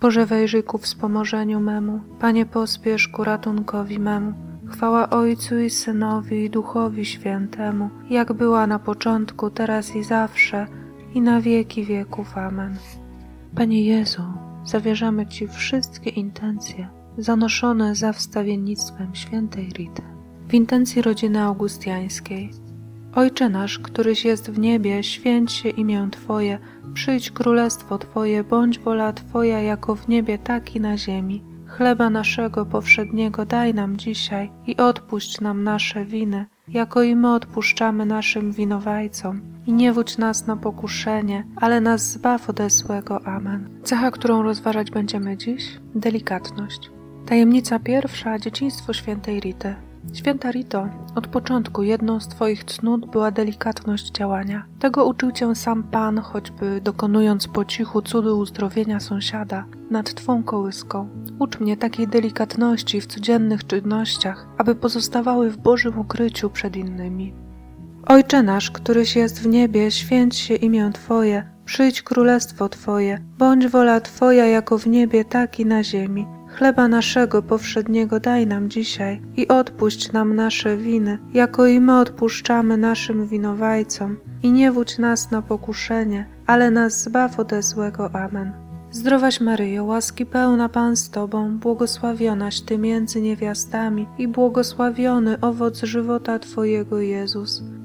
Boże wejrzyj ku wspomożeniu memu, Panie pospiesz ku ratunkowi memu. Chwała Ojcu i Synowi i Duchowi Świętemu, jak była na początku, teraz i zawsze, i na wieki wieków. Amen. Panie Jezu, zawierzamy Ci wszystkie intencje zanoszone za wstawiennictwem świętej Rity. W intencji rodziny augustiańskiej. Ojcze nasz, któryś jest w niebie, święć się imię Twoje, przyjdź królestwo Twoje, bądź wola Twoja jako w niebie, tak i na ziemi. Chleba naszego powszedniego daj nam dzisiaj i odpuść nam nasze winy, jako i my odpuszczamy naszym winowajcom. I nie wódź nas na pokuszenie, ale nas zbaw ode złego. Amen. Cecha, którą rozważać będziemy dziś? Delikatność. Tajemnica pierwsza, dzieciństwo świętej Rity. Święta Rito, od początku jedną z Twoich cnót była delikatność działania. Tego uczył Cię sam Pan, choćby dokonując po cichu cudu uzdrowienia sąsiada nad Twą kołyską. Ucz mnie takiej delikatności w codziennych czynnościach, aby pozostawały w Bożym ukryciu przed innymi. Ojcze nasz, któryś jest w niebie, święć się imię Twoje, przyjdź królestwo Twoje, bądź wola Twoja jako w niebie, tak i na ziemi. Chleba naszego powszedniego daj nam dzisiaj i odpuść nam nasze winy, jako i my odpuszczamy naszym winowajcom. I nie wódź nas na pokuszenie, ale nas zbaw ode złego. Amen. Zdrowaś Maryjo, łaski pełna Pan z Tobą, błogosławionaś Ty między niewiastami i błogosławiony owoc żywota Twojego Jezus.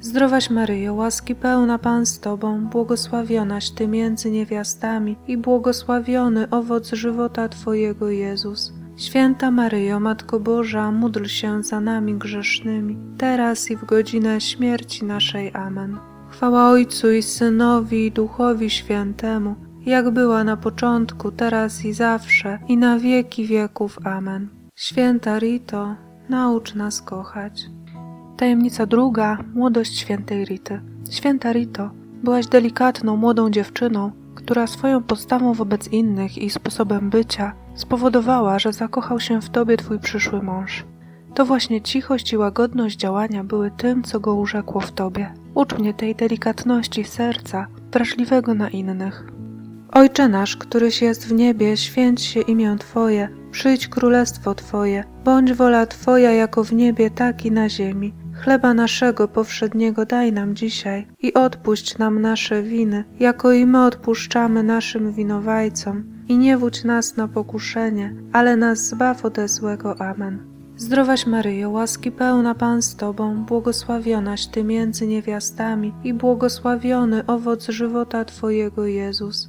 Zdrowaś Maryjo, łaski pełna Pan z Tobą, błogosławionaś Ty między niewiastami i błogosławiony owoc żywota Twojego Jezus. Święta Maryjo, Matko Boża, módl się za nami grzesznymi, teraz i w godzinę śmierci naszej. Amen. Chwała Ojcu i Synowi i Duchowi Świętemu, jak była na początku, teraz i zawsze, i na wieki wieków. Amen. Święta Rito, naucz nas kochać. Tajemnica druga, młodość świętej Rity. Święta Rito, byłaś delikatną, młodą dziewczyną, która swoją postawą wobec innych i sposobem bycia spowodowała, że zakochał się w tobie twój przyszły mąż. To właśnie cichość i łagodność działania były tym, co go urzekło w tobie. Ucz mnie tej delikatności serca, wrażliwego na innych. Ojcze nasz, któryś jest w niebie, święć się imię Twoje, przyjdź królestwo Twoje, bądź wola Twoja jako w niebie, tak i na ziemi. Chleba naszego powszedniego daj nam dzisiaj i odpuść nam nasze winy, jako i my odpuszczamy naszym winowajcom. I nie wódź nas na pokuszenie, ale nas zbaw ode złego. Amen. Zdrowaś Maryjo, łaski pełna Pan z Tobą, błogosławionaś Ty między niewiastami i błogosławiony owoc żywota Twojego Jezus.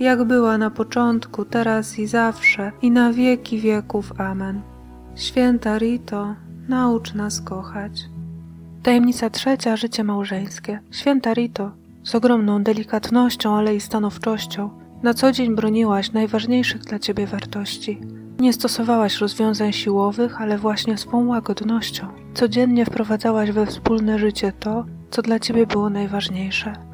jak była na początku, teraz i zawsze, i na wieki wieków. Amen. Święta Rito, naucz nas kochać. Tajemnica trzecia, życie małżeńskie. Święta Rito, z ogromną delikatnością, ale i stanowczością, na co dzień broniłaś najważniejszych dla Ciebie wartości. Nie stosowałaś rozwiązań siłowych, ale właśnie swą łagodnością. Codziennie wprowadzałaś we wspólne życie to, co dla Ciebie było najważniejsze.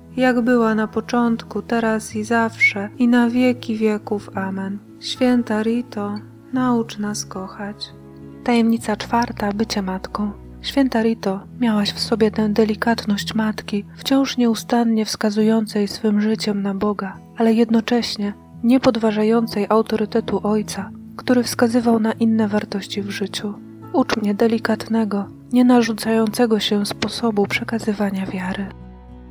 jak była na początku, teraz i zawsze, i na wieki wieków. Amen. Święta Rito, naucz nas kochać. Tajemnica czwarta bycie matką. Święta Rito, miałaś w sobie tę delikatność matki, wciąż nieustannie wskazującej swym życiem na Boga, ale jednocześnie nie podważającej autorytetu Ojca, który wskazywał na inne wartości w życiu. Ucz mnie delikatnego, nie narzucającego się sposobu przekazywania wiary.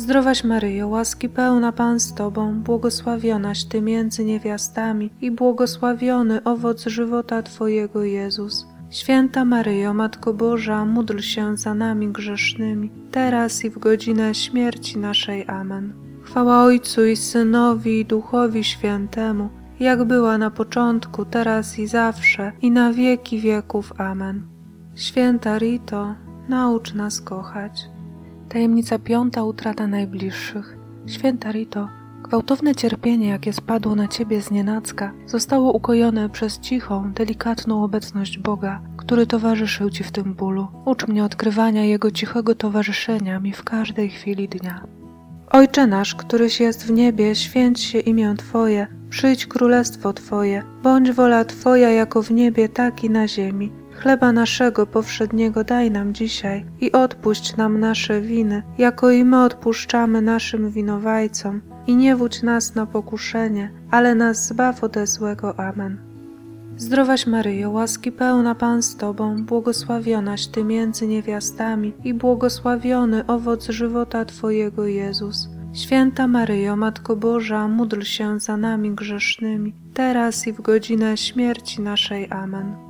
Zdrowaś Maryjo, łaski pełna Pan z Tobą, błogosławionaś Ty między niewiastami i błogosławiony owoc żywota Twojego Jezus. Święta Maryjo, Matko Boża, módl się za nami grzesznymi, teraz i w godzinę śmierci naszej. Amen. Chwała Ojcu i Synowi i Duchowi Świętemu, jak była na początku, teraz i zawsze, i na wieki wieków. Amen. Święta Rito, naucz nas kochać. Tajemnica piąta utrata najbliższych. Święta Rito, gwałtowne cierpienie, jakie spadło na ciebie z nienacka, zostało ukojone przez cichą, delikatną obecność Boga, który towarzyszył ci w tym bólu. Ucz mnie odkrywania Jego cichego towarzyszenia mi w każdej chwili dnia. Ojcze nasz, któryś jest w niebie, święć się imię Twoje, przyjdź królestwo Twoje, bądź wola Twoja jako w niebie, tak i na ziemi. Chleba naszego powszedniego daj nam dzisiaj i odpuść nam nasze winy, jako i my odpuszczamy naszym winowajcom. I nie wódź nas na pokuszenie, ale nas zbaw ode złego. Amen. Zdrowaś Maryjo, łaski pełna Pan z Tobą, błogosławionaś Ty między niewiastami i błogosławiony owoc żywota Twojego Jezus. Święta Maryjo, Matko Boża, módl się za nami grzesznymi, teraz i w godzinę śmierci naszej. Amen.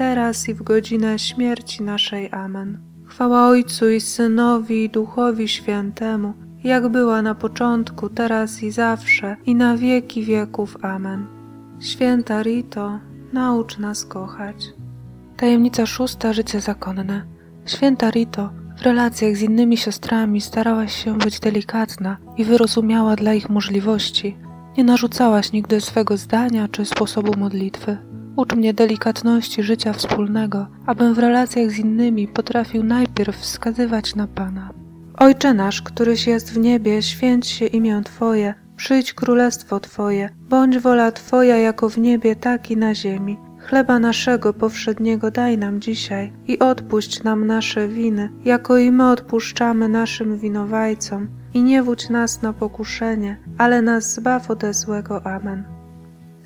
teraz i w godzinę śmierci naszej. Amen. Chwała Ojcu i Synowi i Duchowi Świętemu, jak była na początku, teraz i zawsze, i na wieki wieków. Amen. Święta Rito, naucz nas kochać. Tajemnica szósta życie zakonne. Święta Rito, w relacjach z innymi siostrami starałaś się być delikatna i wyrozumiała dla ich możliwości. Nie narzucałaś nigdy swego zdania czy sposobu modlitwy. Ucz mnie delikatności życia wspólnego, abym w relacjach z innymi potrafił najpierw wskazywać na Pana. Ojcze nasz, któryś jest w niebie, święć się imię Twoje, przyjdź królestwo Twoje, bądź wola Twoja jako w niebie, tak i na ziemi. Chleba naszego powszedniego daj nam dzisiaj i odpuść nam nasze winy, jako i my odpuszczamy naszym winowajcom. i nie wódź nas na pokuszenie, ale nas zbaw ode złego. Amen.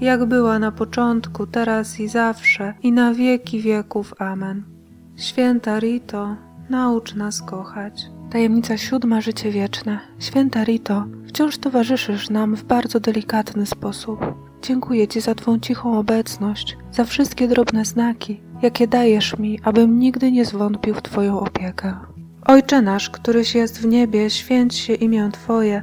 jak była na początku, teraz i zawsze, i na wieki wieków. Amen. Święta Rito, naucz nas kochać. Tajemnica siódma Życie wieczne. Święta Rito, wciąż towarzyszysz nam w bardzo delikatny sposób. Dziękuję Ci za Twą cichą obecność, za wszystkie drobne znaki, jakie dajesz mi, abym nigdy nie zwątpił w Twoją opiekę. Ojcze nasz, któryś jest w niebie, święć się imię Twoje,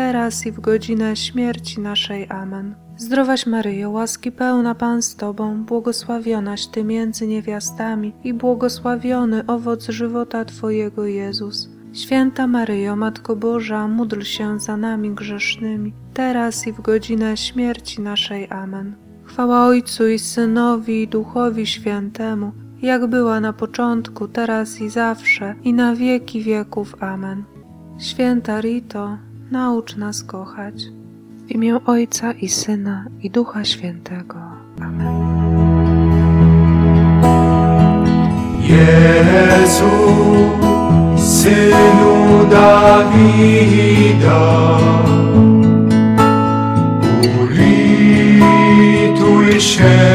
teraz i w godzinę śmierci naszej. Amen. Zdrowaś Maryjo, łaski pełna Pan z Tobą, błogosławionaś Ty między niewiastami i błogosławiony owoc żywota Twojego Jezus. Święta Maryjo, Matko Boża, módl się za nami grzesznymi, teraz i w godzinę śmierci naszej. Amen. Chwała Ojcu i Synowi i Duchowi Świętemu, jak była na początku, teraz i zawsze, i na wieki wieków. Amen. Święta Rito, naucz nas kochać. W imię Ojca i Syna i Ducha Świętego. Amen. Jezu, Synu Dawida, ulituj się